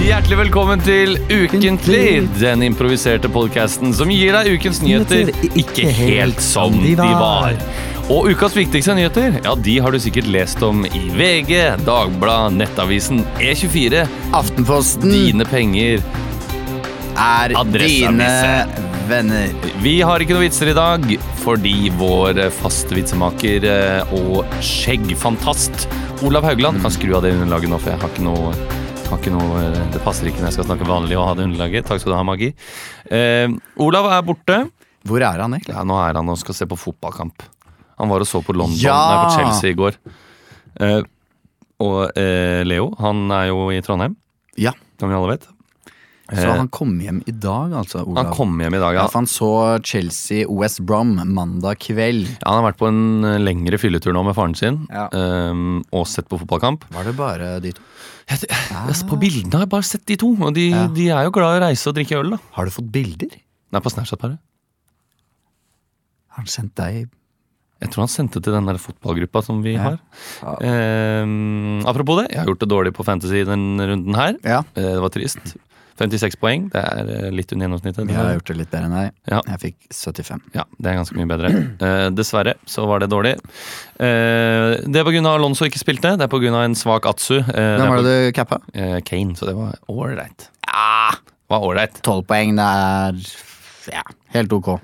Hjertelig velkommen til Ukentlig, den improviserte podkasten som gir deg ukens nyheter ikke helt som de var. Og ukas viktigste nyheter ja, de har du sikkert lest om i VG, Dagbladet, Nettavisen, E24, Aftenposten Dine penger. er dine venner. Vi har ikke noen vitser i dag fordi vår faste vitsemaker eh, og skjeggfantast Olav Haugland kan skru av det underlaget nå, for jeg har ikke noe har ikke noe, eh, det passer ikke når jeg skal snakke vanlig og ha det underlaget. Takk skal du ha, Magi. Eh, Olav er borte. Hvor er han egentlig? Ja, Nå er han og skal se på fotballkamp. Han var og så på London, Ja! nei, på Chelsea i går. Eh, og eh, Leo, han er jo i Trondheim, Ja, som vi alle vet. Så Eh, han kom hjem i dag, altså, Olav. han kom hjem i dag, ja. ja. for han så Chelsea West Brom mandag kveld. Ja, Han har vært på en eh, lengre fylletur nå med faren sin Ja. um, og sett på fotballkamp. Var det bare de to? Jeg, jeg, på bildene har jeg bare sett de to, og de, Ja. de er jo glad i å reise og drikke øl. da Har du fått bilder? Nei, på Snapchat bare. Har han sendt deg Jeg tror han sendte til den der fotballgruppa som vi Ja. har. Ehm, apropos det, jeg har gjort det dårlig på Fantasy den runden her. Ja. Eh, det var trist. 56 poeng, det er eh, litt under gjennomsnittet. Jeg har gjort det litt bedre enn deg. Ja. Jeg fikk 75. Ja, det er ganske mye bedre. Eh, dessverre så var det dårlig. Eh, det er pga. Alonso ikke spilte. Det er pga. en svak Atsu. Eh, Hvem var det du cappa? eh, Kane, så det var ålreit. Ja, var ålreit. 12 poeng, det er ja, helt ok.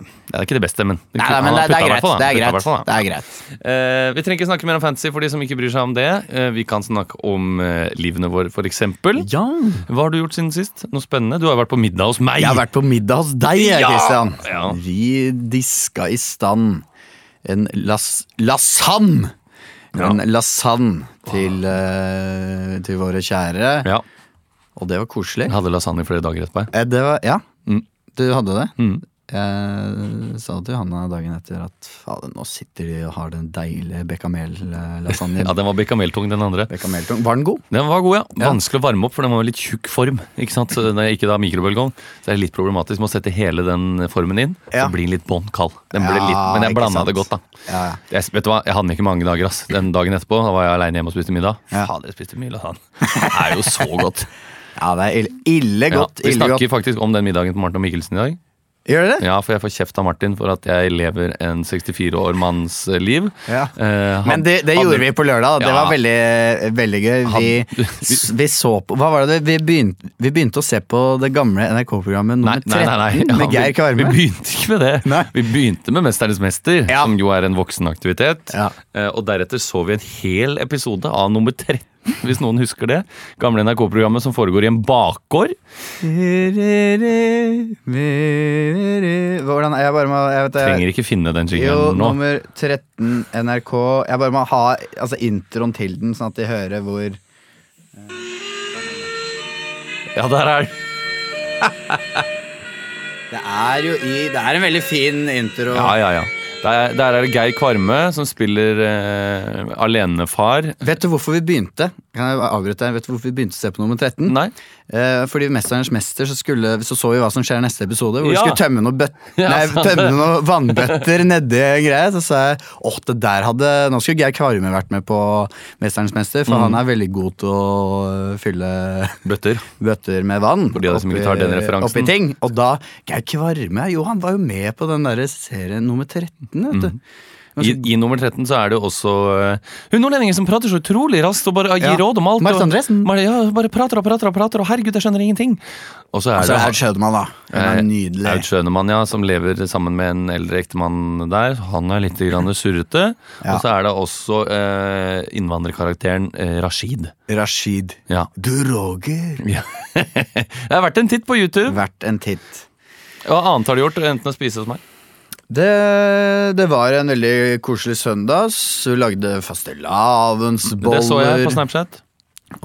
Det er ikke det beste, men Nei, nei, men det, det er greit. fall. Det er greit. fall. Det er greit. Uh, vi trenger ikke snakke mer om fantasy for de som ikke bryr seg om det. Uh, vi kan snakke om uh, livene våre, for eksempel. Ja. Hva har du gjort siden sist? Noe spennende? Du har vært på middag hos meg. Jeg har vært på middag hos deg, Kristian. Ja! Christian. Ja. Vi diska i stand en las lasagne. En lasagne til, eh, til våre kjære. Ja, Og det var koselig. jeg hadde lasagne flere dager etterpå. Eh, Det var, ja, Mm. du hadde det. Mm. Jeg sa til Johanna dagen etter at fader, nå sitter de og har den deilige bekamel-lasagnen. Ja, den var bekameltung, den andre. Bechamel-tung. Var den god? Den var god, ja. Ja. Vanskelig å varme opp, for den var litt tjukk form. Ikke sant? Så det er ikke da mikrobølgeovn. Så det er litt problematisk med å sette hele den formen inn. Ja. Så blir den litt bånn kald. Den ble Ja, litt, men jeg blanda det godt, da. Ja. Jeg, vet du hva, jeg hadde den ikke mange dager. ass. Den dagen etterpå da var jeg aleine hjemme og spiste middag. Fader, jeg spiste mye lasagne. Det er jo så godt. ja, det er ille, ille godt. vi ille snakker godt. faktisk om den middagen til Martin og Mikkelsen i dag. Gjør det? Ja, for jeg får kjeft av Martin for at jeg lever en 64 år manns liv. Ja. Eh, han- Men det, det hadde- gjorde vi på lørdag. Det Ja. var veldig, veldig gøy. Vi, Han- vi så på Hva var det? Vi begynte, vi begynte å se på det gamle NRK-programmet nummer 13 nei, nei, nei. Ja, med Geir vi, Kvarme. vi begynte ikke med det. Vi begynte med 'Mesternes mester', som jo er en voksenaktivitet. Ja. Eh, og deretter så vi en hel episode av nummer 13, hvis noen husker det. Gamle NRK-programmet som foregår i en bakgård. Hvordan Jeg bare må jeg vet, jeg, Trenger ikke finne den jinglen nå. nummer 13 NRK. Jeg bare må ha altså, introen til den, sånn at de hører hvor Ja, der er den. Det er jo i Det er en veldig fin intro. Ja, ja, ja. Der, der er det Geir Kvarme som spiller eh, alenefar. Vet du hvorfor vi begynte? Kan jeg avbryte deg? Vet du hvorfor vi begynte å se på nummer 13? Nei? Eh, fordi i Mesterens mester så, skulle, så så vi hva som skjer i neste episode. Hvor Ja. vi skulle tømme noen, bøt, nei, tømme noen vannbøtter nedi greia. Så sa jeg åh, det der hadde Nå skulle Geir Kvarme vært med på Mesterens mester, Mm. for han er veldig god til å øh, fylle Bøtter. bøtter med vann. For de av dere som ikke tar den referansen. oppi ting. Og da Geir Kvarme jo, han var jo med på den der serien nummer 13, vet du. I, I nummer 13 så er det også uh, hun nordlendingen som prater så utrolig raskt og bare gir Ja. råd om alt. Marit Andresen. Bare, ja, bare prater og prater og prater, og herregud, jeg skjønner ingenting. Og så er altså, så det Aud Schønemann, da. Er Eh, nydelig. Aud Schønemann, ja, som lever sammen med en eldre ektemann der. Han er litt grann surrete. Ja. Og så er det også uh, innvandrerkarakteren uh, Rashid. Rashid. Ja. Du, Roger. ja. det har vært en titt på YouTube. Vært en titt. Hva annet har du gjort enten å spise hos meg? Det, det var en veldig koselig søndag. Vi lagde fastelavnsboller. Det så jeg på Snapchat.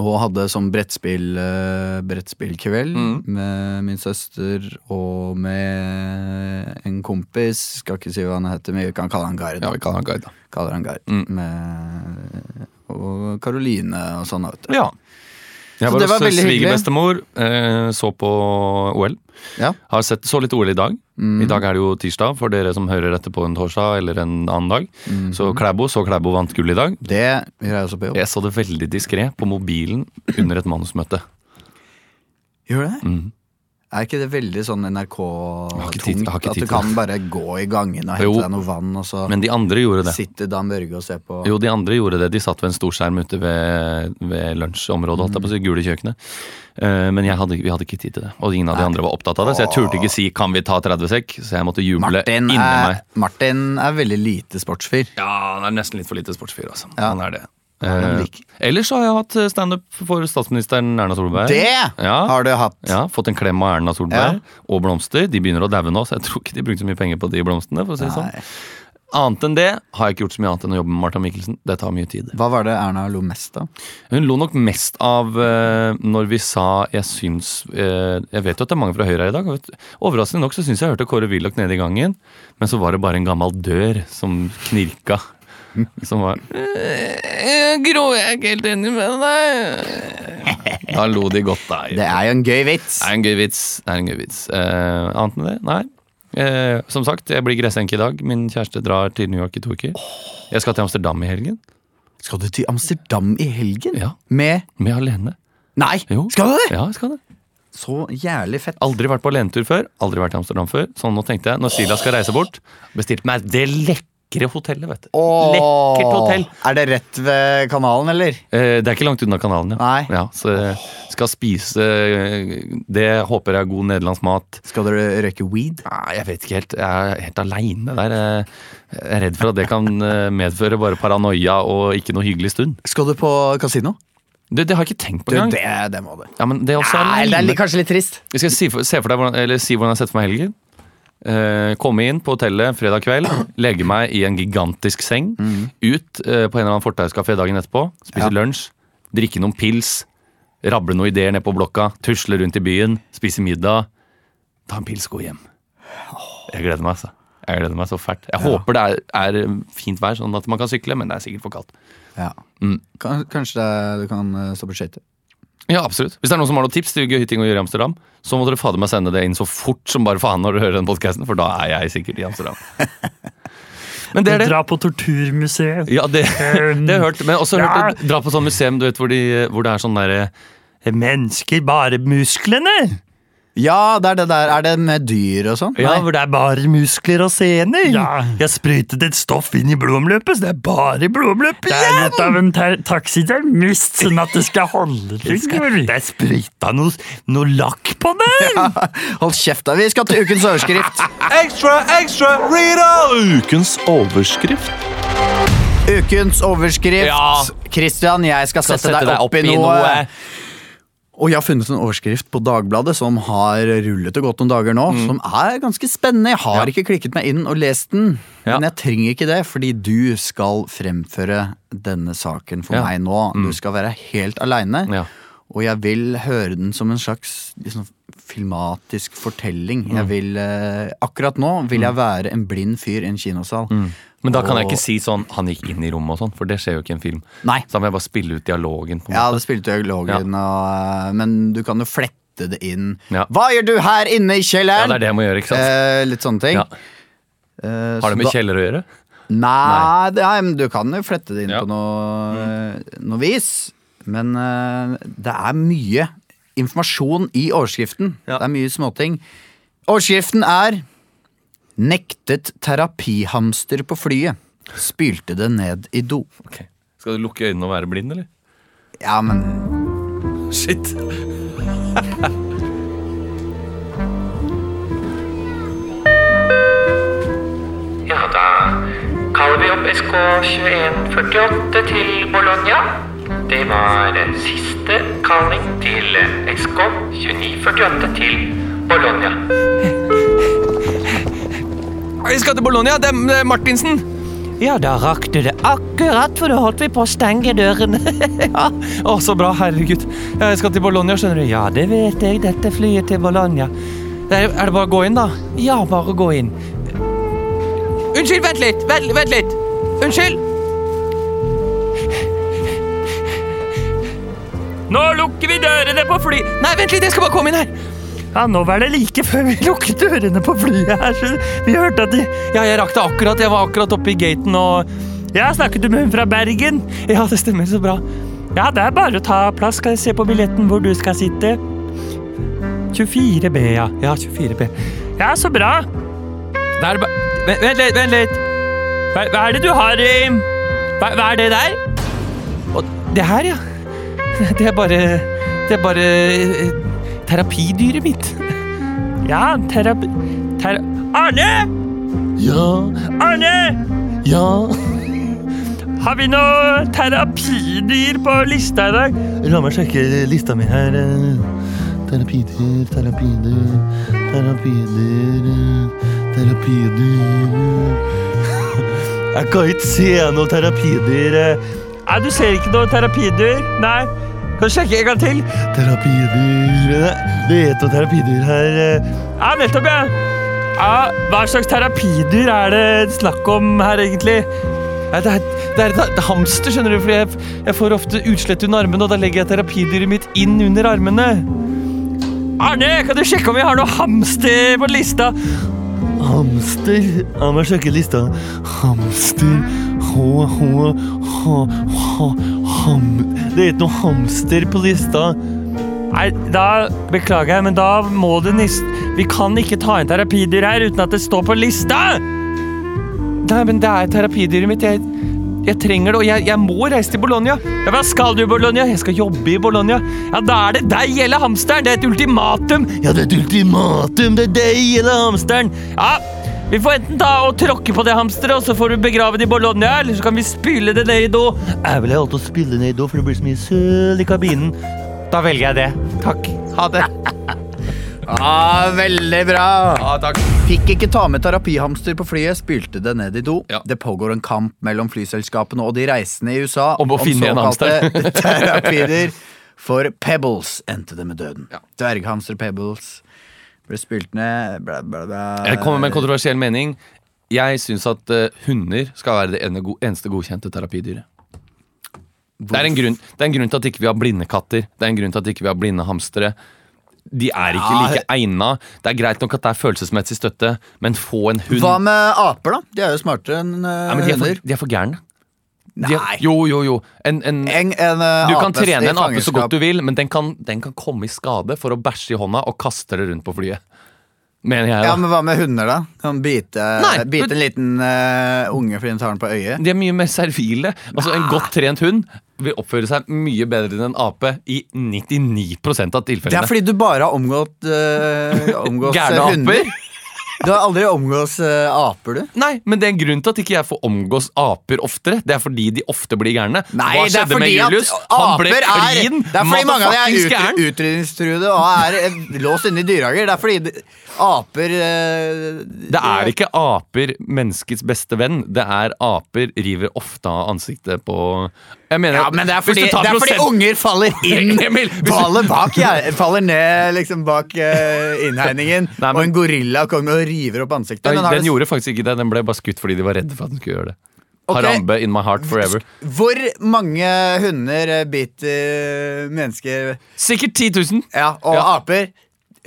Og hadde sånn brettspill, uh, brettspillkveld Mm. med min søster og med en kompis. Skal ikke si hva han heter, men vi kan kalle han Gard. Ja, vi kaller han Gard, da. Kaller han Gard. Mm. Med, og Karoline og sånn, vet du. Ja. Jeg Så var det var hos svigerbestemor, så på OL. Ja. Har sett, så litt OL i dag. Mm. I dag er det jo tirsdag, for dere som hører dette på en torsdag eller en annen dag. Mm. Så Klæbo så Klæbo vant gull i dag. Det gjør jeg også på jobb. Jeg så det veldig diskré på mobilen under et manusmøte. Gjør det? Mm. Er ikke det veldig sånn NRK-tungt? At du kan bare gå i gangene og Jo. deg noe vann, og så Men de andre gjorde det. sitter Dan Børge og ser på Jo, de andre gjorde det. De satt ved en stor skjerm ute ved, ved lunsjområdet, holdt jeg på å si, gule kjøkkenet. Eh, Men jeg hadde, vi hadde ikke tid til det. Og ingen av de Nei. andre var opptatt av det, så jeg turte ikke si 'kan vi ta 30 sekk', så jeg måtte juble inni meg. Martin er veldig lite sportsfyr. Ja, han er nesten litt for lite sportsfyr, altså. Ja. Han er det. Eh, ellers har jeg hatt eh, standup for statsministeren Erna Solberg. Det Ja. har du hatt! Ja, Fått en klem av Erna Solberg Ja. og blomster. De begynner å daue nå, så jeg tror ikke de brukte så mye penger på de blomstene. for å si det sånn. Annet enn det har jeg ikke gjort så mye annet enn å jobbe med Martha Mikkelsen. Det tar mye tid. Hva var det Erna lo mest av? Hun lo nok mest av uh, når vi sa 'jeg syns uh, Jeg vet jo at det er mange fra Høyre her i dag. Overraskende nok så syns jeg jeg hørte Kåre Willoch nede i gangen, men så var det bare en gammel dør som knirka. Som var Grå Gro, jeg er ikke helt enig med deg. Da lo de godt, da. Det er jo en gøy vits! Det er en gøy vits. Det er en gøy vits. Eh, annet enn det? Nei. Eh, som sagt, jeg blir gressenke i dag. Min kjæreste drar til New York i to uker. Jeg skal til Amsterdam i helgen. Skal du til Amsterdam i helgen? Ja. Med Med alene. Nei! Jo. Skal du det? Ja, jeg skal det. Så jævlig fett. Aldri vært på alenetur før. Aldri vært i Amsterdam før. Så nå tenkte jeg, når Silas skal reise bort, bestilt meg det lekre hotellet, vet du. Lekkert hotell. Er det rett ved kanalen, eller? Eh, det er ikke langt unna kanalen, ja. Nei. ja så skal spise eh, Det håper jeg er god nederlandsk mat. Skal dere røyke weed? Nei, jeg vet ikke helt. Jeg er helt aleine der. Jeg er redd for at det kan eh, medføre bare paranoia og ikke noe hyggelig stund. Skal du på kasino? Det, det har jeg ikke tenkt på engang. det, det må du. Ja, men det er også Nei, det er kanskje litt trist. Jeg skal si for, se for deg hvordan, eller si hvordan jeg har sett for meg helgen. Eh, komme inn på hotellet fredag kveld, legge meg i en gigantisk seng. Ut eh, på en eller annen fortauskafé dagen etterpå, spise Ja. lunsj, drikke noen pils, rable noen ideer ned på blokka, tusle rundt i byen, spise middag, ta en pils og gå hjem. Jeg gleder meg, altså. Jeg gleder meg så fælt. Jeg håper det er, er fint vær, sånn at man kan sykle, men det er sikkert for kaldt. Ja. Mm. Kanskje det, du kan stoppe stå på skøyter? Ja, absolutt. Hvis det er noen som har noen tips til gøye ting å gjøre i Amsterdam, så må dere fader meg sende det inn så fort som bare faen når dere hører den podkasten, for da er jeg sikkert i Amsterdam. Men det er det. Dra på Torturmuseet. Ja, det, det har jeg hørt. Men også Ja. hørt dra på sånn museum du vet, hvor, de, hvor det er sånn derre Mennesker, bare musklene. Ja, det er det der. Er det med dyr og sånn? Ja, Nei. hvor det er bare muskler og sener. Ja. Jeg sprøytet et stoff inn i blodomløpet, så det er bare blodomløp Det er igjen! litt av en ta- taxidermist, sånn at det skal holde Det skal- Det er sprøyta noe, noe lakk på den! Hold kjeft, da. Vi skal til ukens overskrift. Ekstra, ekstra, Rita! Ukens overskrift. Ukens overskrift. Ja. Christian, jeg skal, Skal sette, deg opp, i noe. noe. Og jeg har funnet en overskrift på Dagbladet som har rullet og gått noen dager nå, som er ganske spennende. Jeg har Mm. Ja. ikke klikket meg inn og lest den, Ja. men jeg trenger ikke det, fordi du skal fremføre denne saken for Ja. meg nå. Du skal være helt aleine, og jeg vil høre den som en slags liksom, filmatisk fortelling. Mm. Jeg vil, eh, akkurat nå vil jeg være en blind fyr i en kinosal. Men da kan jeg ikke si sånn 'han gikk inn i rommet' og sånn, for det skjer jo ikke i en film. Nei. Så da må jeg bare spille ut dialogen. på en Ja, måte. det spilte dialogen, og, men du kan jo flette det inn. Ja. Hva gjør du her inne i Ja, kjelleren? det er det jeg må gjøre, ikke sant? Eh, litt sånne ting. Ja. Eh, Har det med da- kjeller å gjøre? Nei, det er, men du kan jo flette det inn Ja. Mm. på noe, eh, noe vis. Men eh, det er mye informasjon i overskriften. Ja. Det er mye småting. Overskriften er 'Nektet terapihamster på flyet'. Spylte det ned i do. Okay. Skal du lukke øynene og være blind, eller? Ja, men Shit. Ja, da kaller vi opp SK2148 til Bologna. Det var eh, siste kalling til eh, SK2948 til Bologna. Vi skal til Bologna. Det er Martinsen. Ja, da rakk du det akkurat, for da holdt vi på å stenge dørene. Ja. Å, så bra. Herregud. Jeg skal til Bologna, skjønner du. Ja, det vet jeg. Dette flyet til Bologna. Er, er det bare å gå inn, da? Ja, bare gå inn. Unnskyld, vent litt. Vent, vent litt. Unnskyld. Nå lukker vi dørene på fly... Nei, vent litt. Jeg skal bare komme inn her. Ja, nå var det like før vi lukket dørene på flyet her, så vi hørte at de Ja, jeg rakk det akkurat. Jeg var akkurat oppe i gaten og Ja, snakket du med hun fra Bergen? Ja, det stemmer så bra. Ja, det er bare å ta plass. Skal jeg se på billetten hvor du skal sitte? 24B, ja. Ja, 24B. Ja, så bra. Da er bare Vent, vent litt, vent litt. Hva, hva er det du har i hva, hva er det der? Og det her, ja. Det er bare Det er bare eh, terapidyret mitt. Ja, terapi... Ter... Arne! Ja, Arne! ja. Har vi noe terapidyr på lista i dag? La meg sjekke lista mi her. Terapidyr, terapidyr, terapidyr, terapidyr Jeg kan ikke se noe terapidyr. Nei, du ser ikke noe terapidyr? Nei. Kan du sjekke en gang til? Terapidyr Det er noe terapidyr her. Ja, nettopp, ja. ja. Hva slags terapidyr er det snakk om her, egentlig? Ja, Det er, det er et hamster, skjønner du, for jeg, jeg får ofte utslett under armene, og da legger jeg terapidyret mitt inn under armene. Arne, kan du sjekke om vi har noe hamster på lista? Hamster Jeg må sjekke lista. Hamster H, H, H, H, ham Det er ikke noe hamster på lista. Nei, da beklager jeg, men da må du nist... Vi kan ikke ta inn terapidyr her uten at det står på lista! Nei, men det er terapidyret mitt. Jeg, jeg trenger det, og jeg, jeg må reise til Bologna. Ja, Hva skal du i Bologna? Jeg skal jobbe i Bologna. Ja, Da er det deg eller hamsteren! Det er et ultimatum! Ja, det er et ultimatum. Det er deg eller hamsteren. Ja, Vi får enten ta og tråkke på det hamsteret, og så får du begrave det i Bologna, eller så kan vi spyle det ned i do. Jeg vil å spille ned da, for det blir så mye søl i kabinen. Da velger jeg det. Takk. Ha det. Ah, veldig bra! Ah, takk. Fikk ikke ta med terapihamster på flyet, spylte det ned i do. Ja. Det pågår en kamp mellom flyselskapene og de reisende i USA Om å finne en såkalte terapier. For Pebbles endte det med døden. Ja. Dverghamster Pebbles ble spylt ned bla, bla, bla. Jeg kommer med en kontroversiell mening. Jeg syns at eh, hunder skal være det eneste godkjente terapidyret. Det er, en grunn, det er en grunn til at ikke vi har blinde katter. Det er en grunn til at ikke vi har blinde hamstere. De er ikke Ja. like egna. Det er greit nok at det er følelsesmessig støtte, men få en hund Hva med aper, da? De er jo smartere enn uh, ja, men de, er for, de er for gærne. Nei. Nei. Jo, jo, jo. En, en, En, en, uh, du kan trene en ape så godt du vil, men den kan, den kan komme i skade for å bæsje i hånda og kaste det rundt på flyet. Mener jeg, da. Ja, men Hva med hunder, da? Kan bite, Nei, bite men- en liten uh, unge fordi den tar den på øyet? De er mye mer servile. Altså En godt trent hund vil oppføre seg mye bedre enn en ape i 99% av Det tilfellene. er fordi du bare har omgått, uh, omgås Gærne uh, hunder. aper? Du har aldri omgås uh, aper, du. Nei, men det er en grunn til at ikke jeg får omgås aper oftere. Det er fordi de ofte blir gærne. Hva skjedde med Julius? Han ble klin Det er fordi mange av de motherfuckings er gæren. ut, utrydningstruede og er eh, låst inne i dyrehager. Det er fordi de- aper eh, Det er ikke aper menneskets beste venn. Det er aper river ofte av ansiktet på Jeg mener Ja, men det er hvis fordi, du tar det er fordi prosent- unger faller inn Emil, hvis du- bak ja, Faller ned liksom bak eh, innhegningen, Nei, men- og en gorilla kommer og river opp ansiktet. Nei, Men har den det- gjorde faktisk ikke det. Den ble bare skutt fordi de var redde for at den skulle gjøre det. Ok. Harambe in my heart forever. Hvor mange hunder eh, biter mennesker Sikkert 10 000. Ja, og Ja. aper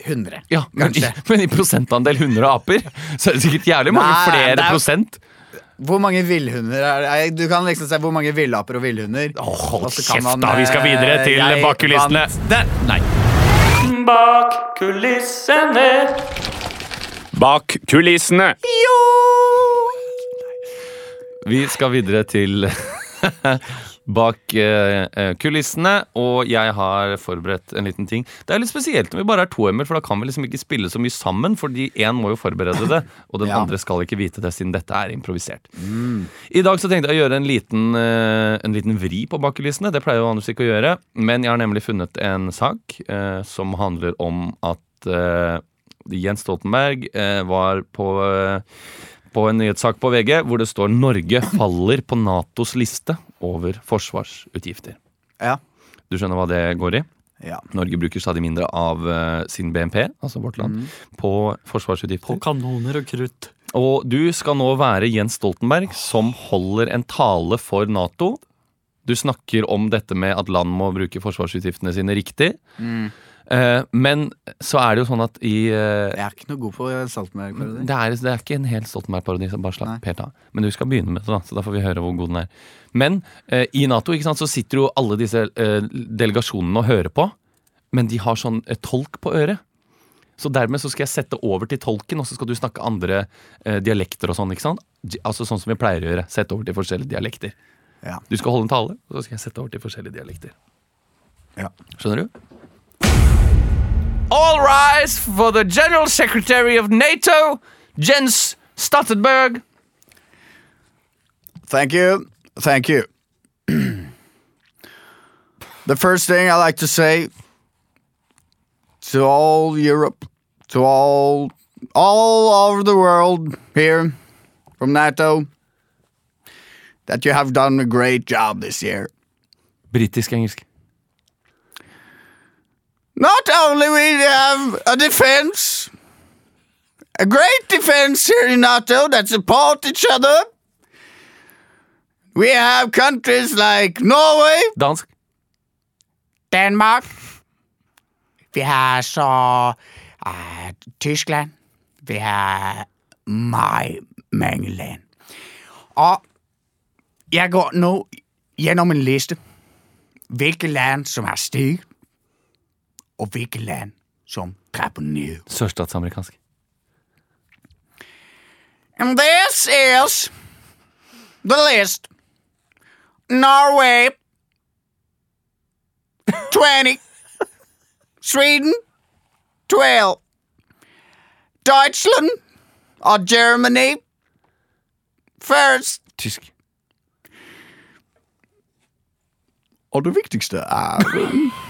100. Ja, men i, men i prosentandel hunder og aper, så er det sikkert jævlig mange Nei, flere er- prosent. Hvor mange villhunder er det? Du kan liksom se hvor mange villaper og villhunder. Åh, hold kjeft, man, da! Vi skal videre eh, til jeg bak kulissene. Der. Nei. Bak kulissene. Bak kulissene. Vi skal videre til bak eh, eh, kulissene, og jeg har forberedt en liten ting. Det er litt spesielt når vi bare er to, Emil, for da kan vi liksom ikke spille så mye sammen, fordi én må jo forberede det, og den Ja. andre skal ikke vite det, siden dette er improvisert. I dag så tenkte jeg å gjøre en liten, eh, en liten vri på bak kulissene. Det pleier jo Anders ikke å gjøre, men jeg har nemlig funnet en sak eh, som handler om at eh, Jens Stoltenberg eh, var på, på en nyhetssak på VG hvor det står 'Norge faller på Natos liste over forsvarsutgifter'. Ja. Du skjønner hva det går i? Ja. Norge bruker stadig mindre av uh, sin BNP, altså vårt land, på forsvarsutgifter. På kanoner og krutt. Og du skal nå være Jens Stoltenberg som holder en tale for Nato. Du snakker om dette med at land må bruke forsvarsutgiftene sine riktig. Eh, men så er det jo sånn at i eh, Jeg er ikke noe god på Stoltenberg-parodi. det, er, det er ikke en helt Stoltenberg-parodi, så bare slapp helt av. Men du skal begynne med det, da, så da får vi høre hvor god den er. Men eh, i Nato ikke sant, så sitter jo alle disse eh, delegasjonene og hører på, men de har sånn eh, tolk på øret. Så dermed så skal jeg sette over til tolken, og så skal du snakke andre eh, dialekter og sånn. ikke sant? J- Altså sånn som vi pleier å gjøre. Sette over til forskjellige dialekter. Ja. Du skal holde en tale, og så skal jeg sette over til forskjellige dialekter. Ja. Skjønner du? All rise for the General Secretary of NATO, Jens Stoltenberg. Thank you. Thank you. the first thing I like to say to all Europe, to all all over the world here from NATO, that you have done a great job this year. Britisk-engelsk. Not only we have a defense, a great defense here in NATO that support each other. We have countries like Norway, Dansk. Danmark. Vi har så uh, Tyskland. Vi har meget mange land. Og jeg går nå gjennom en liste. Hvilke land som har steget, og hvilke land som trapper ned. Sørstatsamerikansk. And this is the list. Norway, 20. Sweden, 12. Deutschland or Germany, first. Tysk. Og det viktigste er um,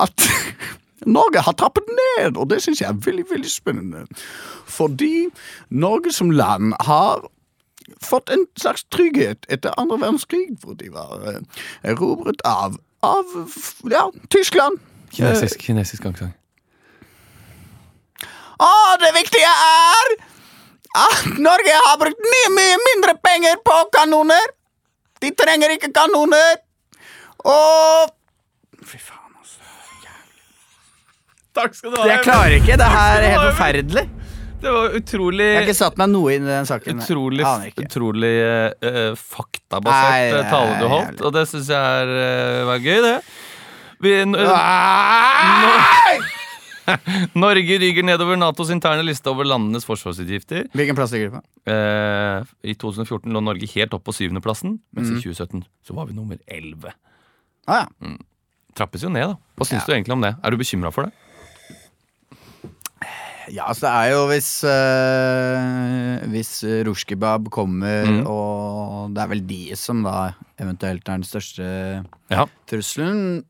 at Norge har trappet ned, og det syns jeg er veldig, veldig spennende. Fordi Norge som land har fått en slags trygghet etter andre verdenskrig, hvor de var eh, erobret av, av ja, Tyskland. Kinesisk, kinesisk aksent. Å, det viktige er at Norge har brukt mye, mye mindre penger på kanoner. De trenger ikke kanoner. Og Fy faen. Takk skal du ha. Jeg klarer ikke. Det her er helt forferdelig. Det var utrolig Jeg har ikke satt meg noe inn i den saken. Utrolig, utrolig uh, faktabasert Nei, eh, tale du holdt, og det syns jeg er, uh, var gøy, det. Vi, n- Nei! Norge ryker nedover Natos interne liste over landenes forsvarsutgifter. Hvilken plass ligger det på? Eh, I 2014 lå Norge helt opp på syvendeplassen, mens Mm. i 2017 så var vi nummer elleve. Ah, ja. Trappes jo ned, da. Hva syns Ja. du egentlig om det? Er du bekymra for det? Ja, altså det er jo hvis øh, Hvis Rushkebab kommer, Mm. og det er vel de som da eventuelt er den største Ja. trusselen.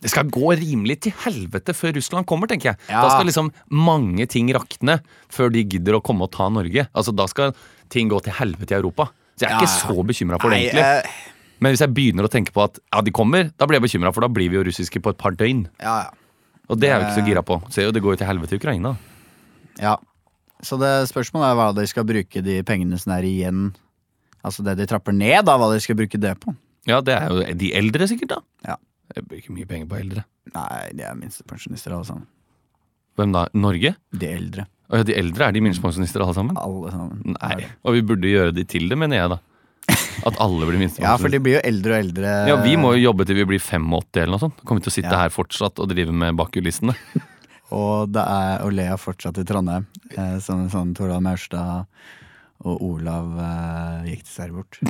Det skal gå rimelig til helvete før Russland kommer, tenker jeg. Ja. Da skal liksom mange ting rakne før de gidder å komme og ta Norge. Altså Da skal ting gå til helvete i Europa. Så jeg er Ja, ikke så bekymra for det, egentlig. eh, Men hvis jeg begynner å tenke på at ja, de kommer, da blir jeg bekymra, for da blir vi jo russiske på et par døgn. ja, ja. Og det er vi ikke så Eh. gira på. Ser jo, det går jo til helvete i Ukraina. Ja. Så det spørsmålet er hva de skal bruke de pengene som er igjen Altså det de trapper ned, da, hva de skal bruke det på. Ja, det er jo de eldre, sikkert, da. Ja. Jeg bruker mye penger på eldre. Nei, de er minstepensjonister alle sammen. Hvem da? Norge? De eldre. Å ja, de eldre er de minstepensjonister alle sammen? Alle sammen. Nei. Og vi burde gjøre de til det, mener jeg, da. At alle blir Ja, for de blir jo eldre og eldre. Ja, vi må jo jobbe til vi blir 85 eller noe sånt. Kommer vi til å sitte Ja. her fortsatt og drive med bakkulissene. Og det er Olea fortsatt i Trondheim. Eh, sånn, sånn Torvald Maurstad og Olav eh, gikk dessverre bort.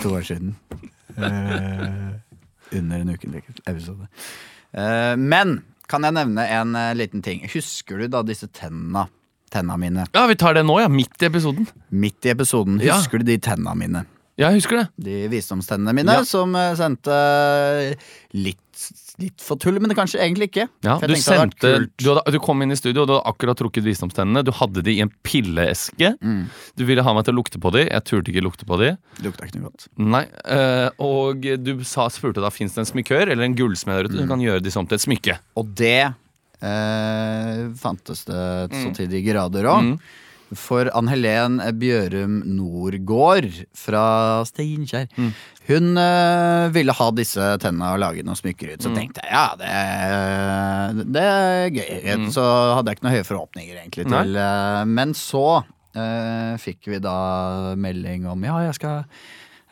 To år siden. Eh, under en ukentlig episode. Eh, men kan jeg nevne en eh, liten ting? Husker du da disse tenna? Tenna mine. Ja, vi tar det nå, ja. Midt i episoden. Midt i episoden. Ja. Husker du de tenna mine? Jeg husker det. De visdomstennene mine, Ja. som eh, sendte litt, litt for tull, men det kanskje egentlig ikke. Ja, For du, tenkte det hadde sendte, vært du, hadde, du kom inn i studio, og du hadde akkurat trukket visdomstennene. Du hadde de i en pilleeske. Mm. Du ville ha meg til å lukte på de. Jeg turte ikke lukte på de. Lukta ikke noe godt. Nei, eh, Og du sa, spurte da fins det en smykør eller en gullsmed der ute Mm. som kan gjøre de sånn til et smykke. Og det eh, fantes det så til de grader òg. Mm. For Ann Helen Bjørum Nordgård fra Steinkjer Mm. Hun eh, ville ha disse tennene og lage noen smykker ut. Så Mm. tenkte jeg ja, det, det er gøy. Så hadde jeg ikke noen høye forhåpninger egentlig til eh, Men så eh, fikk vi da melding om ja, jeg skal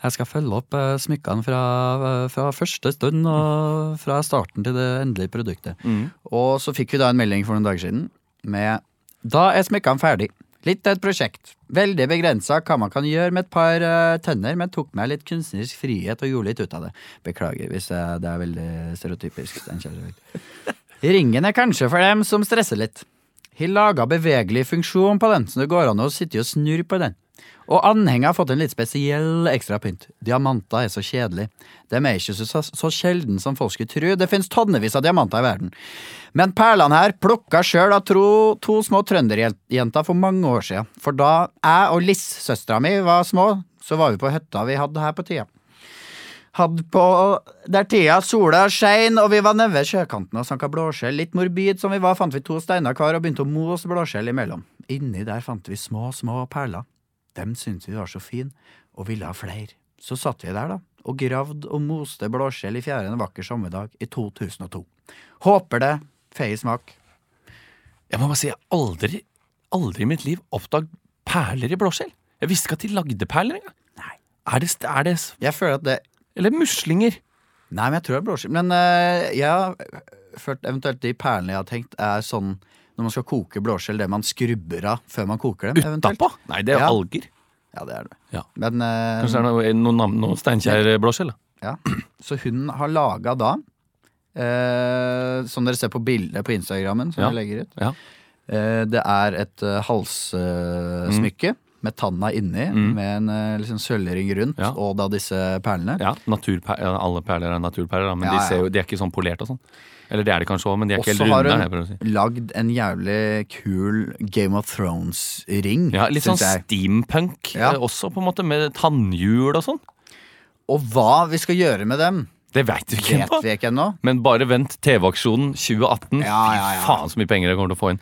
jeg skal følge opp smykkene fra, fra første stund og fra starten til det endelige produktet. Mm. Og så fikk vi da en melding for noen dager siden med Da er smykkene ferdig. Litt av et prosjekt. Veldig begrensa hva man kan gjøre med et par eh, tenner, men tok meg litt kunstnerisk frihet og gjorde litt ut av det. Beklager hvis det, det er veldig stereotypisk. Ringen er kanskje for dem som stresser litt. Har laga bevegelig funksjon på den, så det går an å sitte og snurre på den. Og anhenget har fått en litt spesiell ekstra pynt. Diamanter er så kjedelig. De er ikke så, så sjelden som folk skulle tro. Det finnes tonnevis av diamanter i verden. Men perlene her plukka sjøl av tro, to små trønderjenter for mange år siden. For da jeg og Liss, søstera mi, var små, så var vi på hytta vi hadde her på tida. Hadde på der tida sola skein, og vi var nede ved sjøkanten og sanka blåskjell. Litt morbid som vi var, fant vi to steiner hver og begynte å mose blåskjell imellom. Inni der fant vi små, små perler. Dem syntes vi var så fine, og ville ha flere. Så satt vi der, da, og gravde og moste blåskjell i fjæren en vakker sommerdag i 2002. Håper det feier smak. Jeg må bare si, jeg har aldri, aldri i mitt liv oppdaget perler i blåskjell. Jeg visste ikke at de lagde perler engang. Nei. Er det, er det Jeg føler at det Eller muslinger? Nei, men jeg tror det er blåskjell. Men uh, jeg har følt eventuelt de perlene jeg har tenkt, er sånn når man skal koke blåskjell, det man skrubber av før man koker dem. Utapå? Nei, det er Ja. alger. Ja, det er det. Ja. Men uh, Kanskje det er noe, noe, noe Steinkjer-blåskjell? da? Ja. Så hun har laga da, uh, som dere ser på bildet på Instagrammen, som Ja. jeg legger ut, Ja. eh, det er et uh, halssmykke med tanna inni, Mm. med en liksom sølvring rundt, og da disse perlene. Ja, alle perler er naturperler, men de, ser jo, de er ikke sånn polert og sånn. Eller det er de kanskje òg, men de er ikke helt runde. hun så har hun si. lagd en jævlig kul Game of Thrones-ring, Ja, litt sånn jeg. steampunk Ja. eh, også, på en måte, med tannhjul og sånn. Og hva vi skal gjøre med dem, Det veit vi ikke vet vi ikke ennå. Men bare vent TV-aksjonen 2018. Ja, ja, ja. Faen så mye penger jeg kommer til å få inn.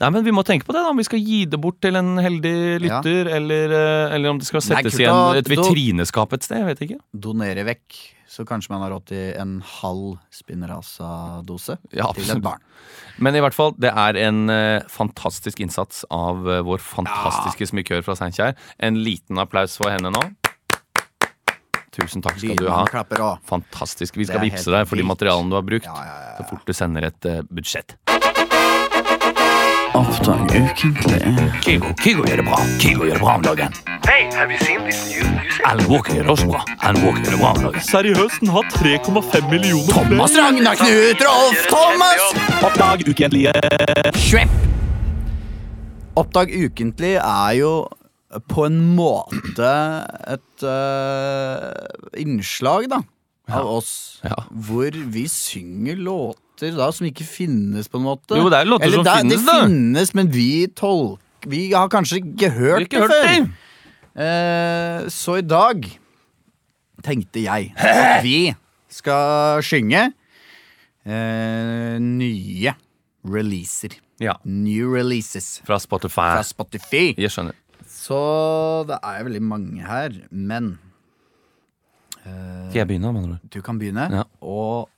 Nei, men Vi må tenke på det. da Om vi skal gi det bort til en heldig lytter, eller, eh, eller om det skal settes kult i en, et vitrineskap et sted. Jeg vet ikke. Donere vekk, så kanskje man har råd til en halv Spinraza-dose Ja, til et barn. Men i hvert fall, det er en uh, fantastisk innsats av uh, vår fantastiske smykkør fra Steinkjer. En liten applaus for henne nå. Tusen takk skal du ha. Fantastisk. Vi skal vippse deg for de materialene du har brukt. Ja, ja, ja, Så fort du sender et uh, budsjett. Oppdag ukentlig. Kygo, Kygo gjør det bra. Kygo gjør det bra om dagen. Alan Walker gjør det også bra. Alan Walker gjør det bra om dagen. Seriøst, den har 3,5 millioner Thomas Ragnar Knut Rolf Thomas! Oppdag ukentlige. Schwepp! Oppdag ukentlig er jo på en måte et uh, innslag, da, av oss. Ja. Hvor vi synger låter da som ikke finnes, på en måte. Jo, det er låter Eller som da, finnes, det da. finnes, men vi tolker Vi har kanskje ikke hørt ikke det hørt før. Eh, så i dag tenkte jeg at vi skal synge eh, nye releaser. Ja. New releases Fra Spotify. fra Spotify. Jeg skjønner. Så det er veldig mange her, men eh, Skal jeg begynne, mener du? du kan begynne. Ja. Og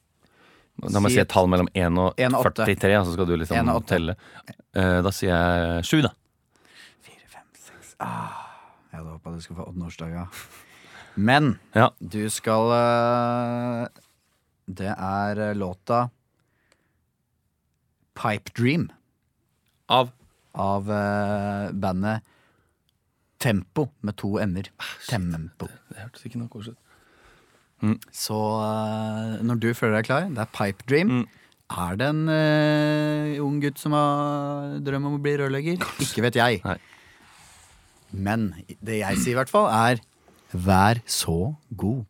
Da man Si sier et tall mellom 1 og 1 og 43, så skal du liksom telle. Eh, da sier jeg 7, da. fire, fem, seks ah, Jeg hadde håpa du skulle få åttendeårsdaga. Men Ja. du skal eh, Det er låta Pipe Dream Av av eh, bandet Tempo med to m-er. Tempo. Det hørtes ikke noe koselig ut. Så eh, når du føler deg klar, det er Pipe Dream. Mm. Er det en uh, ung gutt som har drøm om å bli rørlegger? Ikke vet jeg. Nei. Men det jeg sier i hvert fall, er Vær så god.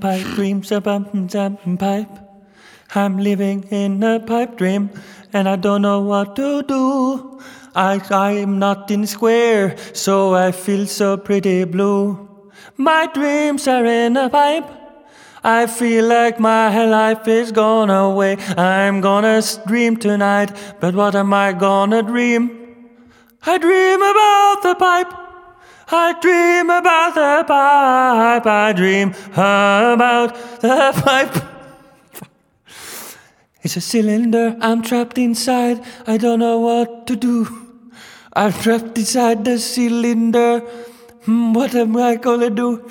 Pipe dreams pipe. I'm living in a pipe dream, and I don't know what to do. I, I'm not in square, so I feel so pretty blue. My dreams are in a pipe. I feel like my life is gone away. I'm gonna dream tonight, but what am I gonna dream? I dream about the pipe. I dream about the pipe. I dream about the pipe. It's a cylinder, I'm trapped inside. I don't know what to do. I'm trapped inside the cylinder. Hmm, what am I gonna do?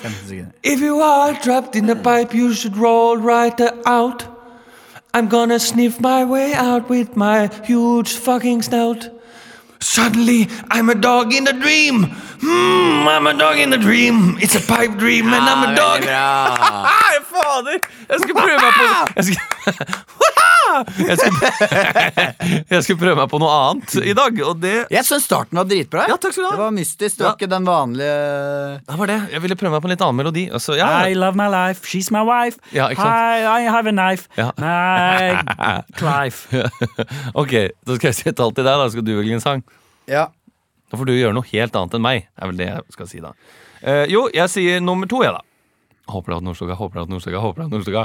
If you are trapped in the pipe, you should roll right out. I'm gonna sniff my way out with my huge fucking snout. Suddenly, I'm a dog in a dream. Mm, I'm a dog in a dream. It's a pipe dream, and I'm a dog. Fader! Jeg skulle prøve meg på Jeg skulle, jeg skulle, jeg skulle prøve meg på noe annet i dag, og det Jeg syns starten var dritbra. Ja, takk skal du ha. Det var mystisk. Det var Ja. ikke den vanlige Det var det. Jeg ville prøve meg på en litt annen melodi. Altså, ja, I love my life. She's my wife. Ja. Hi, I have a knife. Ja. Nei, Clive. ok, da skal jeg sette alt til deg. Da skal du velge en sang. Ja. Da får du gjøre noe helt annet enn meg. er vel det jeg skal si da. Eh, jo, jeg sier nummer to, jeg, da. Håper du har hatt Nordstoga, håper du har hatt Nordstoga, håper du Nordstoga.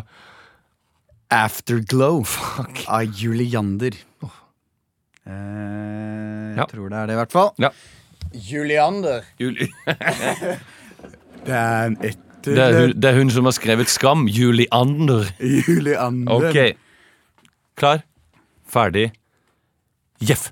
Afterglow av Juliander. Oh. Eh, jeg Ja. tror det er det, i hvert fall. Ja. Juliander. Juli. Den etter Det er, hun, det er hun som har skrevet Skam. Juliander. Juliander. Ok. Klar, ferdig, jeff.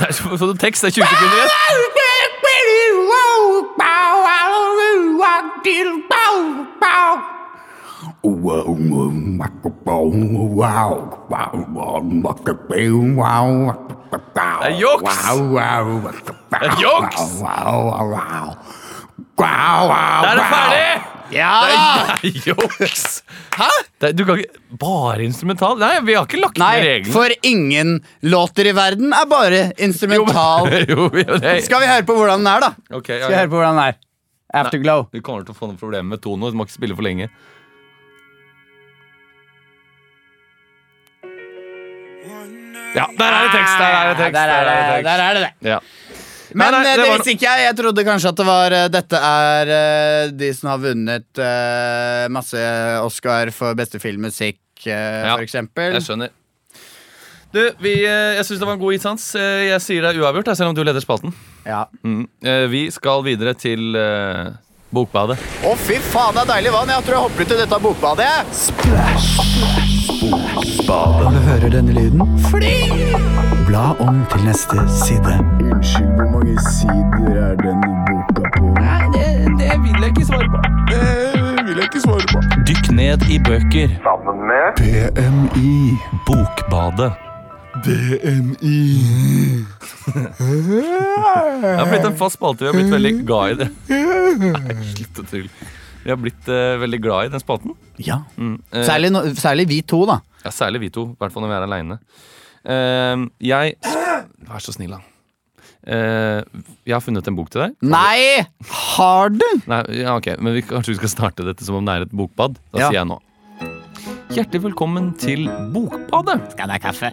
Det er så, så tekst. Det er 20 sekunder igjen. Det er juks! Det er juks! Da er det ferdig! Ja Det da! er juks! Hæ? Det, er- du kan ikke Bare instrumental? Nei, vi har ikke lagt ned Nei, reglene. for ingen låter i verden er bare instrumental. jo, jo, det Skal vi høre på hvordan den er, da? Okay, ja, Skal vi høre på hvordan den er? Afterglow. Du kommer til å få noen problemer med tono. Du må ikke spille for lenge. Ja, der er det tekst! Der er det tekst. Der er det der er det. det. Ja. Men Nei, nei, eh, det det var- visste ikke jeg. Jeg trodde kanskje at det var eh, Dette er eh, de som har vunnet uh, masse Oscar for beste filmmusikk, uh, Ja, for eksempel. Jeg skjønner. Du, vi, eh, jeg syns det var en god innsats. Eh, Jeg sier det er uavgjort, selv om du leder spalten. Ja. Mm. Eh, Vi skal videre til uh, Bokbadet. Å, fy faen, det er deilig vann. Jeg tror jeg hopper ut i dette bokbadet. Splash! Bokbadet. Du hører denne lyden? fly! Bla om til neste side. Unnskyld, hvor mange sider er denne boka på? Nei, det, det vil jeg ikke svare på. Det vil jeg ikke svare på. Dykk ned i bøker. PMI. Bokbadet. BMI. Det har blitt en fast spalte. Vi har blitt veldig glad i det. Nei, slutt å tulle. Vi har blitt eh, veldig glad i den spalten. Ja. Mm. Eh, Særlig, no, særlig vi to, da. Ja, særlig vi to. I hvert fall når vi er aleine. jeg Vær så snill, da. Eh, jeg har funnet en bok til deg. Nei! Har du? Nei, ja, ok, Men vi, kanskje vi skal starte dette som om det er et bokbad? Da Ja. sier jeg nå. Hjertelig velkommen til Bokbadet. Skal det ha kaffe?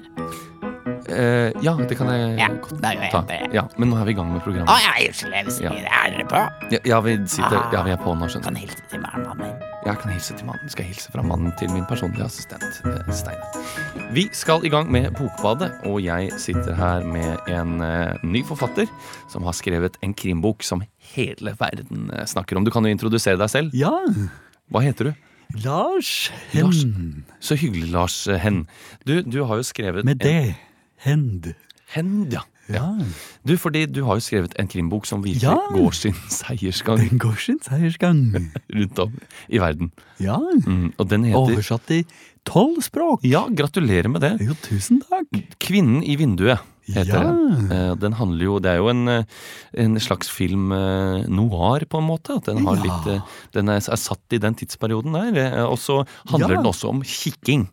Eh, ja, det kan jeg Ja, godt da gjør jeg ta. det. Ja, men nå er vi i gang med programmet. Å ja, unnskyld. jeg vil si Ja. Er dere på? Ja, ja, vi sitter, ja, vi er på nå, skjønner Kan du. hilse til mannen min. Jeg kan hilse til mannen. Skal jeg hilse fra mannen til min personlige assistent, eh, Steinar. Vi skal i gang med Bokbadet, og jeg sitter her med en eh, ny forfatter som har skrevet en krimbok som hele verden eh, snakker om. Du kan jo introdusere deg selv. Ja, Hva heter du? Lars Lars. Hend. Så hyggelig, Lars eh, Henn. Du, du har jo skrevet Med en- det. Hend. Hend, ja. Ja. Du, fordi du har jo skrevet en krimbok som virkelig Ja. går sin seiersgang Den går sin seiersgang. rundt om i verden. Ja. Mm, og den heter Oversatt i tolv språk. Ja, gratulerer med det. Jo, tusen takk. Kvinnen i vinduet heter Ja. den. Eh, Den handler jo Det er jo en, eh, en slags film eh, noir, på en måte. At den, har Ja. litt, den er, er satt i den tidsperioden der. Og så handler den også om kikking.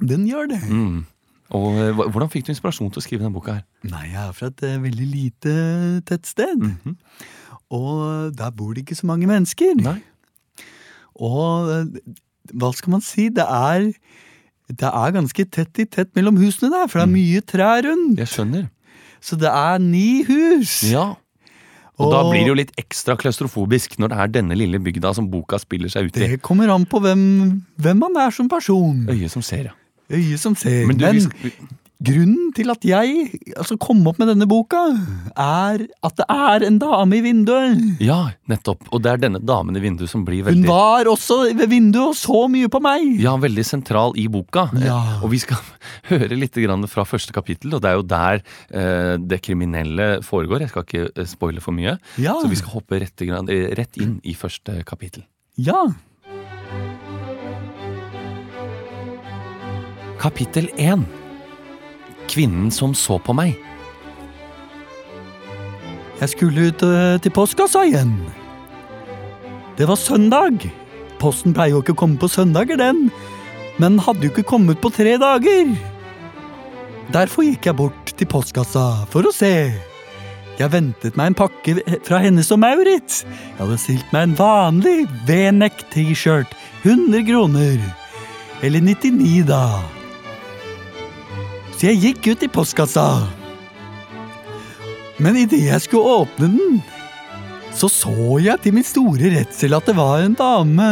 Den gjør det. Mm. Og eh, Hvordan fikk du inspirasjon til å skrive denne boka her? Nei, jeg er fra et eh, veldig lite tettsted. Mhm. Og der bor det ikke så mange mennesker. Nei. Og eh, hva skal man si? Det er, det er ganske tett i tett mellom husene der, for det er mye trær rundt. Jeg skjønner. Så det er ni hus. Ja. Og, da blir det jo litt ekstra klaustrofobisk når det er denne lille bygda som boka spiller seg ut i. Det kommer an på hvem, hvem man er som person. Øyet som ser, ja. Øyet som ser. Men Men, du, vi grunnen til at jeg altså, kom opp med denne boka, er at det er en dame i vinduet. Ja, nettopp. Og det er denne damen i vinduet som blir veldig Hun var også ved vinduet og så mye på meg. Ja, veldig sentral i boka. Ja. Eh, Og vi skal høre litt grann fra første kapittel, og det er jo der eh, det kriminelle foregår. Jeg skal ikke eh, spoile for mye, Ja. så vi skal hoppe rett, eh, rett inn i første kapittel. Ja. Kapittel 1 Kvinnen som så på meg. Jeg skulle ut øh, til postkassa igjen. Det var søndag. Posten pleier jo ikke å komme på søndager, den. Men hadde jo ikke kommet på tre dager. Derfor gikk jeg bort til postkassa for å se. Jeg ventet meg en pakke fra Hennes og Maurits. Jeg hadde stilt meg en vanlig V-neck-T-shirt. 100 kroner. Eller 99, da. Så jeg gikk ut i postkassa. Men idet jeg skulle åpne den, så så jeg til min store redsel at det var en dame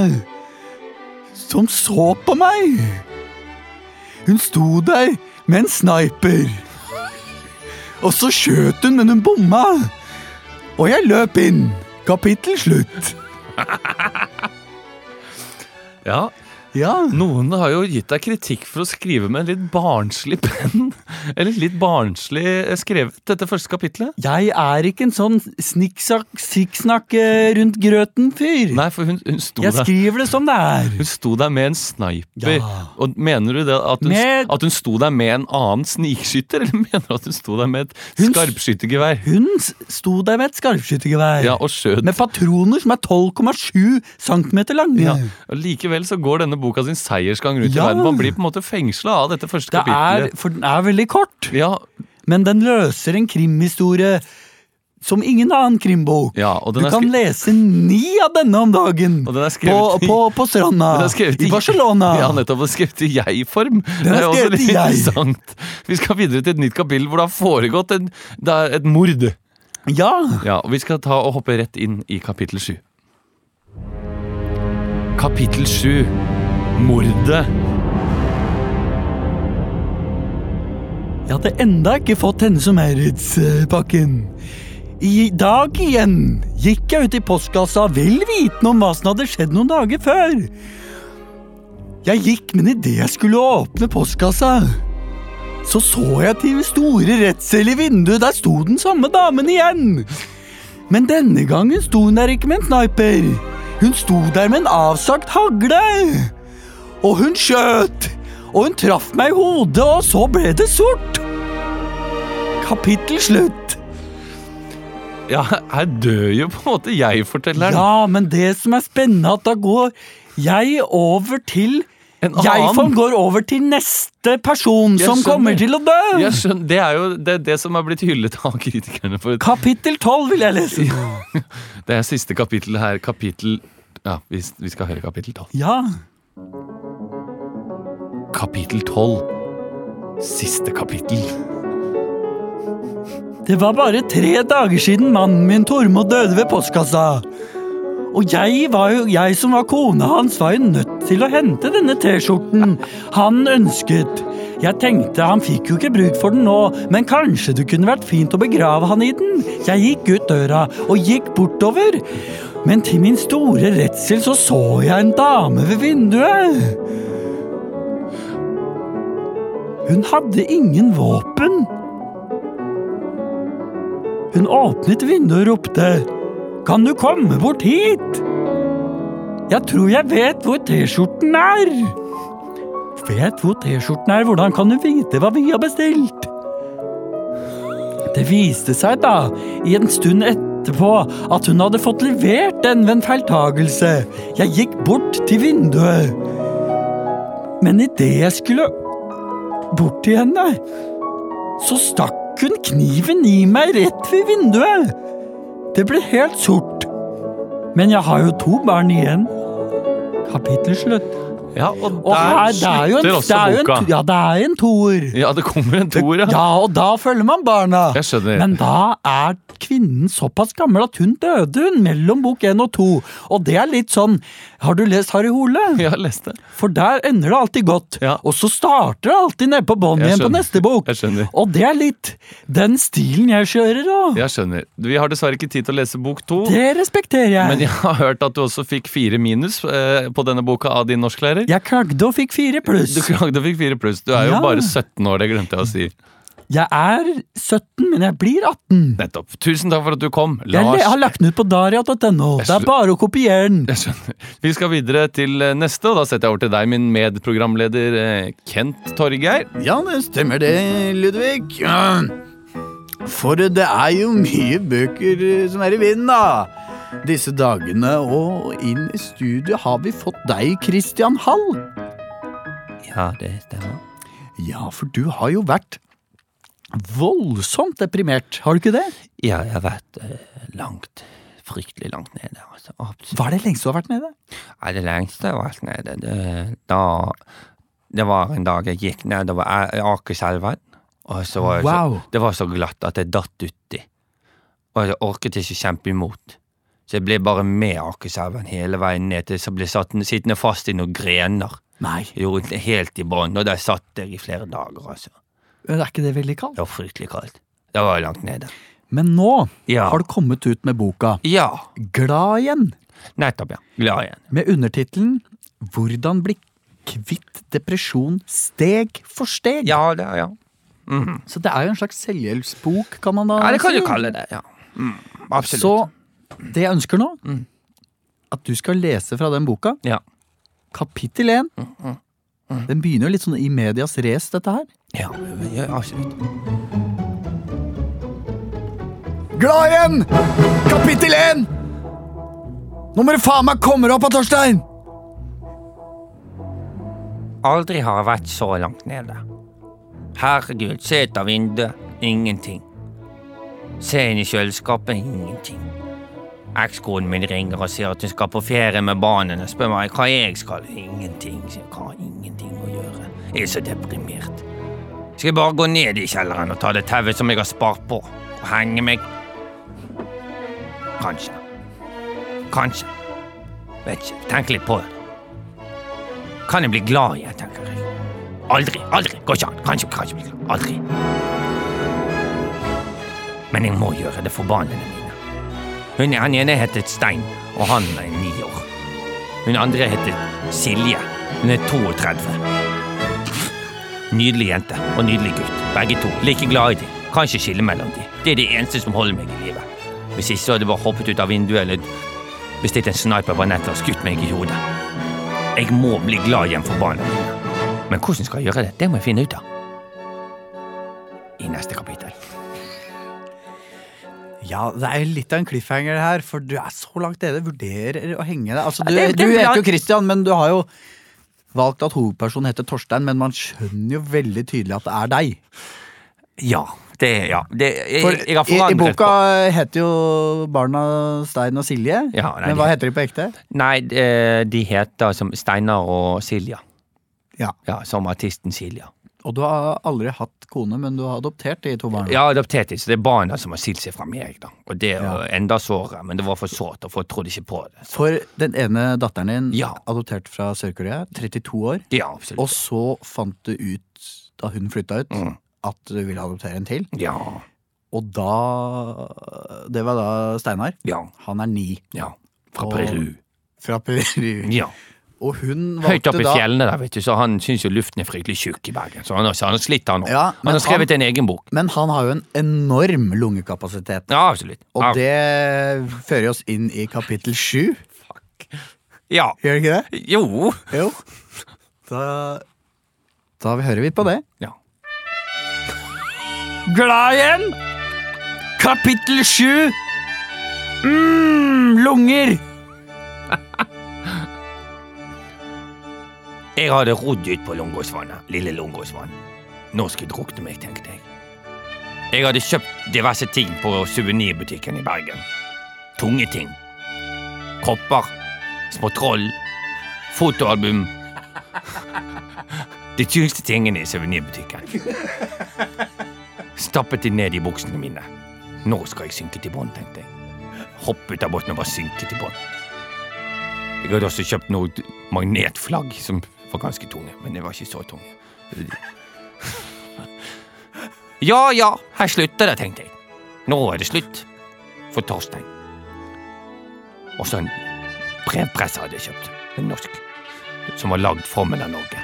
som så på meg. Hun sto der med en sniper. Og så skjøt hun, men hun bomma. Og jeg løp inn. Kapittel slutt. Ja, Ja. Noen har jo gitt deg kritikk for å skrive med en litt barnslig penn. Eller litt barnslig eh, skrevet, dette første kapitlet. Jeg er ikke en sånn snikksnakk eh, rundt grøten-fyr. Nei, for hun, hun sto Jeg der skriver det som det er. Hun sto der med en sniper. Ja. Og Mener du det at hun, Med- at hun sto der med en annen snikskytter, eller mener du at hun sto der med et Hun skarpskyttergevær? Hun sto der med et skarpskyttergevær. Ja, og skjøt. Med patroner som er 12,7 cm lange. Ja. Og Likevel så går denne boka sin seiersgang rundt Ja. i verden. Man blir på en måte fengsla av dette første Det er, for den er veldig kort, Ja, men den løser en krimhistorie som ingen annen krimbok. ja, Du er, kan lese ni av denne om dagen og den er på, skrevet i på, på stranda den er skrevet i Barcelona. Ja, nettopp. og skrevet i jeg-form. Det er er også litt interessant. Vi skal videre til et nytt kapittel hvor det har foregått en, det er et mord. Ja, Ja, og Vi skal ta og hoppe rett inn i kapittel sju. Kapittel sju. Mordet. jeg hadde enda ikke fått Hennes og Maurits-pakken. I dag igjen gikk jeg ut i postkassa vel vitende om hva som hadde skjedd noen dager før. Jeg gikk, men idet jeg skulle åpne postkassa, så så jeg til store redsel i vinduet. Der sto den samme damen igjen. Men denne gangen sto hun der ikke med en sniper. Hun sto der med en avsagt hagle. Og hun skjøt. Og hun traff meg i hodet, og så ble det sort. Kapittel slutt. Ja, her dør jo på en måte jeg-fortelleren. Ja, men det som er spennende, at da går jeg over til Jeg annen. som går over til neste person Jeg som skjønner. kommer til å dø. Jeg skjønner, Det er jo det, det som er blitt hyllet av kritikerne. for Kapittel 12 vil jeg lese. Det er siste kapittel her. Kapittel Ja, vi, vi skal høre kapittel 12. Ja. Kapittel 12. Siste kapittel. Det var bare tre dager siden mannen min Tormod døde ved postkassa. Og jeg, jo, jeg som var kona hans, var jo nødt til å hente denne T-skjorten han ønsket. Jeg tenkte han fikk jo ikke bruk for den nå, men kanskje det kunne vært fint å begrave han i den. Jeg gikk ut døra og gikk bortover. Men til min store redsel så så jeg en dame ved vinduet. Hun hadde ingen våpen. Hun åpnet vinduet og ropte Kan du komme bort hit? Jeg tror jeg vet hvor T-skjorten er. Vet hvor T-skjorten er, hvordan kan du vite hva vi har bestilt? Det viste seg da, i en stund etterpå, at hun hadde fått levert den ved en feiltagelse. Jeg gikk bort til vinduet. Men idet jeg skulle bort til henne, så stakk hun kniven i meg rett ved vinduet. Det ble helt sort. Men jeg har jo to barn igjen. Kapittel slutt. Ja, og Og her, det er jo en, det er jo en, boka. ja, det er en toer. Ja, det kommer en toer, ja. Ja, og da følger man barna. Jeg skjønner. Men da er kvinnen såpass gammel at hun døde hun mellom bok 1 og 2. Og det er litt sånn Har du lest Harry Hole? Jeg har lest det. For der ender det alltid godt. Ja. Og så starter det alltid nede på bånn igjen på neste bok. Jeg skjønner. Og det er litt den stilen jeg kjører òg. Jeg skjønner. Vi har dessverre ikke tid til å lese bok to. Det respekterer jeg. Men jeg har hørt at du også fikk fire minus eh, på denne boka av din norsklærer. Jeg klagde og fikk fire pluss. Du klagde og fikk fire pluss. Du er jo Ja. bare 17 år, det glemte jeg å si. Jeg er 17, men jeg blir 18. Nettopp. Tusen takk for at du kom. Lars. Jeg har lagt den ut på daria.no. Det er bare å kopiere den. Jeg skjønner. Vi skal videre til eh, neste, og da setter jeg over til deg, min medprogramleder eh, Kent Torgeir. Ja, det stemmer det, Ludvig. For det er jo mye bøker eh, som er i vinden, da. Disse dagene, og inn i studio har vi fått deg, Christian Hall. Ja, det stemmer. Ja, for du har jo vært voldsomt deprimert, har du ikke det? Ja, jeg har vært eh, langt, fryktelig langt nede. Altså, absolutt. Hva er det lengste du har vært nede? Nei, det lengste jeg har vært nede, det, da Det var en dag jeg gikk nedover Akerselven, og så var Wow. så, det var så glatt at jeg datt uti. Og jeg orket ikke kjempe imot. Så jeg ble bare med Akerselven hele veien ned til jeg ble satt, sittende fast i noen grener. Nei, Jo, helt i bånn, og der satt jeg i flere dager, altså. Er ikke det veldig kaldt? Det var fryktelig kaldt. Det var langt nede. Men nå Ja. har du kommet ut med boka Ja, Glad igjen, nettopp, ja. Glad igjen. med undertittelen Hvordan bli kvitt depresjon steg for steg. Ja, det, ja. Så det er jo en slags selvhjelpsbok, kan man da ja, det kan si. du kalle det, ja. Mm, absolutt. Så det jeg ønsker nå, Mm. at du skal lese fra den boka, Ja. kapittel 1. Mm, Den begynner jo litt sånn i medias race, dette her. Ja, ja, absolutt. Glad igjen! Kapittel 1! Nå må du faen meg komme deg opp av Torstein! Aldri har jeg vært så langt nede. Herregud, se ut av vinduet. Ingenting. Se inn i kjøleskapet. Ingenting. Ekskonen min ringer og sier at hun skal på ferie med barna. Spør meg hva jeg skal. Ingenting. Jeg har ingenting å gjøre. Jeg er så deprimert. Skal jeg bare gå ned i kjelleren og ta det tauet som jeg har spart på, og henge meg? Kanskje. Kanskje. Vet ikke. Tenk litt på det. Kan jeg bli glad igjen, tenker jeg. Aldri, aldri. Går ikke an. Kanskje, kanskje. Aldri. Men jeg må gjøre det for barna mine. Hun, han ene heter Stein, og han er ni år. Hun andre heter Silje. Hun er 32. Nydelig jente og nydelig gutt. Begge to. Like glad i dem. Kan ikke skille mellom dem. Det er det eneste som holder meg i live. Hvis ikke så hadde jeg bare hoppet ut av vinduet eller bestilt en sniper på nettet og skutt meg i hodet. Jeg må bli glad igjen for barna mine. Men hvordan skal jeg gjøre det? Det må jeg finne ut av. I neste kapittel. Ja, det er litt av en cliffhanger her, for du er så langt nede. Vurderer å henge deg. Altså, du, Ja, det- det du er heter jo. Christian, men du har jo valgt at hovedpersonen heter Torstein, men man skjønner jo veldig tydelig at det er deg. Ja, det ja. Det, jeg, For jeg har i, i boka boka heter jo barna Stein og Silje, Ja, nei, men hva heter de på ekte? Nei, de, de heter som Steinar og Silja. Ja. Ja, Som artisten Silja. Og du har aldri hatt kone, men du har adoptert de to barna. Har adoptert de, så det er barna som har silt seg fra meg. da. Og det er Ja. enda sårere, men det var for sårt, og folk trodde ikke på det. Så, For den ene datteren din, Ja. adoptert fra Sør-Korea, 32 år, ja, absolutt. og så fant du ut, da hun flytta ut, Mm. at du ville adoptere en til. Ja, Og da Det var da Steinar. ja, Han er ni. ja. Fra Og- Peru. Fra Peru. Ja. Og hun Høyt oppe i fjellene der, vet du, så han syns jo luften er fryktelig tjukk i Bergen. Så han har, så han slitt, han òg. Ja, han har skrevet en egen bok. Men han har jo en enorm lungekapasitet. Ja, absolutt. Og Ja. det fører oss inn i kapittel sju. Ja. Gjør det ikke det? Jo. Jo. Da, da hører vi på det. Ja. Glad igjen! Kapittel sju. mm, lunger. jeg hadde rodd ut på Lungåsvannet, lille Lungåsvann. Nå skal jeg drukne meg, tenkte jeg. Jeg hadde kjøpt diverse ting på suvenirbutikken i Bergen. Tunge ting. Kopper, små troll, fotoalbum. De tyngste tingene i suvenirbutikken. Stappet de ned i buksene mine. Nå skal jeg synke til bånn, tenkte jeg. Hoppe ut av båten og bare synke til bånn. Jeg hadde også kjøpt noe magnetflagg som var ganske tunge, men det var ikke så tunge. Ja ja, her slutter det, tenkte jeg. Nå er det slutt for Torstein. Og så en brevpresse hadde jeg kjøpt, en norsk, som var lagd for meg av Norge.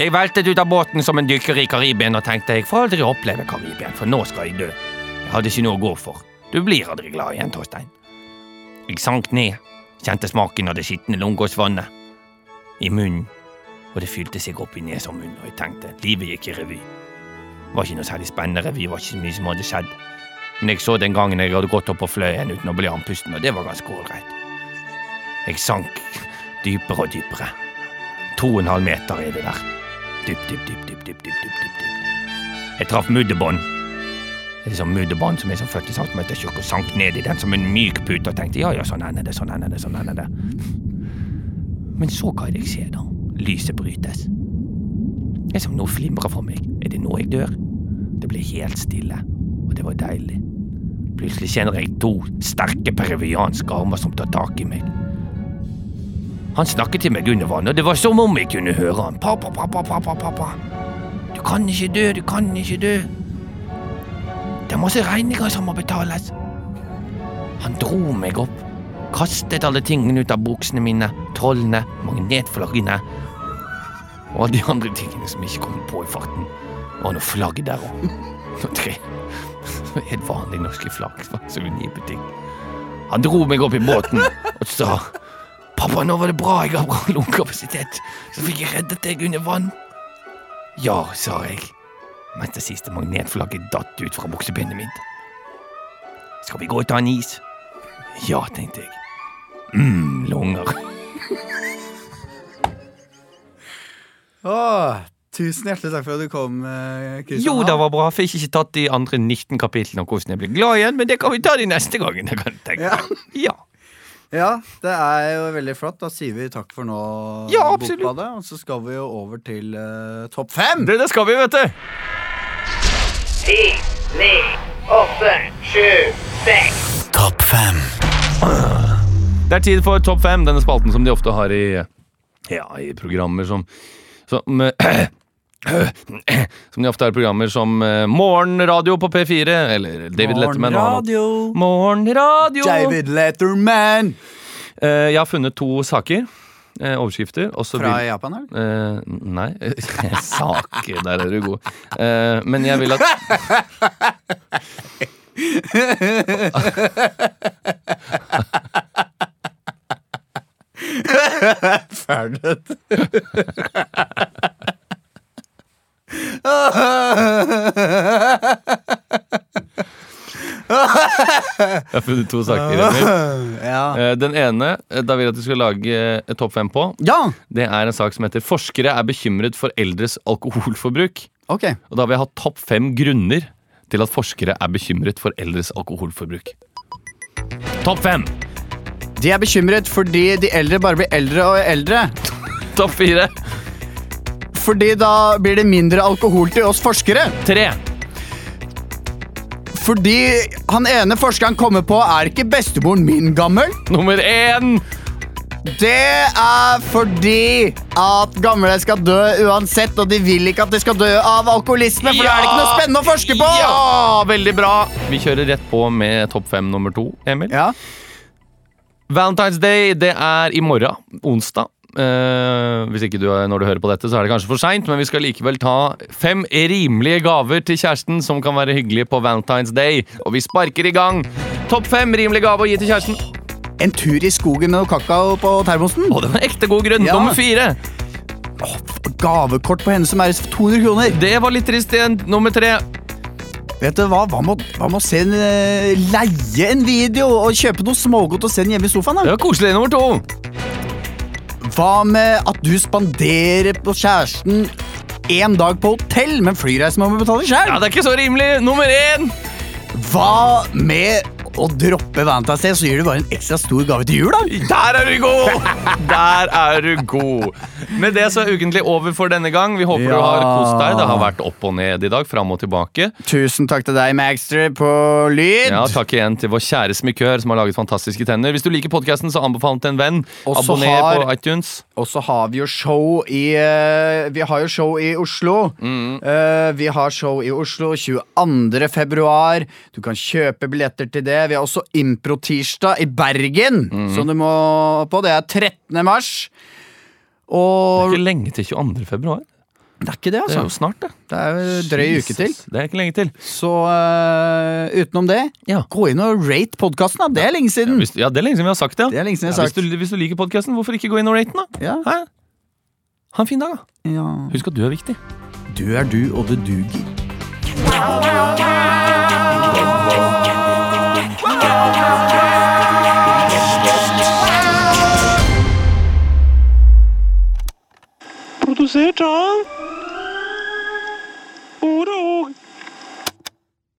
Jeg veltet ut av båten som en dykker i Karibien og tenkte jeg får aldri oppleve Karibien, for nå skal jeg dø. Jeg hadde ikke noe å gå for. Du blir aldri glad igjen, Torstein. Jeg sank ned, kjente smaken av det skitne Lungåsvannet i munnen, og det fylte seg opp i nesa sånn og munnen, og jeg tenkte livet gikk i revy. Det var ikke noe særlig spennende revy, det var ikke så mye som hadde skjedd, men jeg så den gangen jeg hadde gått opp på fløyen uten å bli andpusten, og det var ganske ålreit. Jeg sank dypere og dypere. To og en halv meter er det der. Dyp, dyp, dyp, dyp, dyp, dyp, dyp, dyp. Jeg traff mudderbånd. Det er sånn mudderbånd som er sånn som født i centimetertjukk og sank ned i den som en myk pute og tenkte ja, ja, sånn ender det, sånn ender det, sånn ender det. Sånn men så det jeg ser, da? Lyset brytes. Det som nå flimrer for meg. Er det nå jeg dør? Det ble helt stille, og det var deilig. Plutselig kjenner jeg to sterke peruvianske armer som tar tak i meg. Han snakket til meg under vann, og det var som om jeg kunne høre han. Pa, pa, pa, pa, pa, pa, pa. Du kan ikke dø, du kan ikke dø. Det er masse regninger som må betales. Han dro meg opp, kastet alle tingene ut av buksene mine, trollene, magnetflaggene og de andre tingene som ikke kom på i farten. Det var noe flagg der òg. Noe tre. Helt vanlig norske flagg. som var Suvenirbutikk. Han dro meg opp i båten og sa Pappa, nå var det bra, jeg har bra lungekapasitet, så fikk jeg reddet deg under vann. Ja, sa jeg, mens det siste magnetflagget datt ut fra buksebeinet mitt. Skal vi gå og ta en is? Ja, tenkte jeg. Mm, lunger. Åh, tusen hjertelig takk for at du kom, eh, Kristian. Jo, det var bra. Fikk ikke tatt de andre 19 kapitlene om hvordan jeg blir glad igjen, men det kan vi ta de neste gangen. Jeg Ja. Ja. Ja, det er jo veldig flott. Da sier vi takk for nå, Ja. Bokbadet. Og så skal vi jo over til uh, topp fem. Det, det skal vi, vet du. Ti, ni, åtte, sju, seks. Topp fem. Det er tid for Topp fem, denne spalten som de ofte har i, ja, i programmer som som, som de ofte har i programmer som uh, Morgenradio på P4, eller David Letterman. og han- Radio. Morgenradio! David Letterman. Uh, jeg har funnet to saker. Uh, overskrifter. Fra vil, Japan, eller? nei, saker, der er du god. Men jeg vil at Ferdig. Jeg har funnet to saker. Emil. ja. Eh, Den ene eh, da vil jeg at du skal lage eh, topp fem på. ja, Det er en sak som heter 'Forskere er bekymret for eldres alkoholforbruk'. ok. Og da vil jeg ha topp fem grunner til at forskere er bekymret for eldres alkoholforbruk. Topp fem! De er bekymret fordi de eldre bare blir eldre og eldre. Topp fire! fordi da blir det mindre alkohol til oss forskere. Tre. Fordi han ene forskeren kommer på, er ikke bestemoren min gammel? Nummer én. Det er fordi at gamle skal dø uansett, og de vil ikke at de skal dø av alkoholisme, for da er det ikke noe spennende å forske på! Ja, veldig bra. Vi kjører rett på med topp fem nummer to, Emil. Ja. Valentine's Day, det er i morgen, onsdag. Eh, hvis ikke du når du hører på dette, så er det kanskje for seint, men vi skal likevel ta fem rimelige gaver til kjæresten som kan være hyggelige på Valentine's Day. Og vi sparker i gang. Topp fem rimelige gaver å gi til kjæresten. En tur i skogen med kakao på termosen. Og det var ekte god grunn. Ja. Nummer fire. Gavekort på henne som er 200 kroner. Det var litt trist igjen. Nummer tre. Vet du hva, Hva med å se en, eh, leie en video og kjøpe noe smågodt og se den hjemme i sofaen? da? Det var koselig. Nummer to. Hva med at du spanderer på kjæresten én dag på hotell, men flyreisen må vi betale Ja. Det er ikke så rimelig. Nummer én. Hva med å droppe Valentine's Day, så gir du bare en ekstra stor gave til jul? da? Der er du god! Der er du god. Med det så er ukentlig over for denne gang. Vi håper du har kost deg. Det har vært opp og ned i dag, fram og tilbake. Tusen takk til deg, Magster, på lyd. Ja, Takk igjen til vår kjære smikør som har laget fantastiske tenner. Hvis du liker podkasten, så anbefal den til en venn. Også Abonner har- på iTunes. Og så har vi jo show i eh, Vi har jo show i Oslo. Mm. Eh, vi har show i Oslo 22. februar. Du kan kjøpe billetter til det. Vi har også Impro-tirsdag i Bergen, Mm. som du må på. Det er 13. mars. Det er ikke lenge til 22. februar. det er ikke det, Det er jo altså. snart, det. Det er jo drøy uke til. Det er ikke lenge til. Så uh, utenom det, Ja. gå inn og rate podkasten. da. Det er lenge siden. Hvis, ja, Det er lenge siden vi har sagt det. Det er lenge siden jeg Ja, sagt. hvis, du, hvis du liker podkasten, hvorfor ikke gå inn og rate den, da? Ja. Hæ? Ha en fin dag, da. Ja. Husk at du er viktig. Du er du, og det duger. Produsert av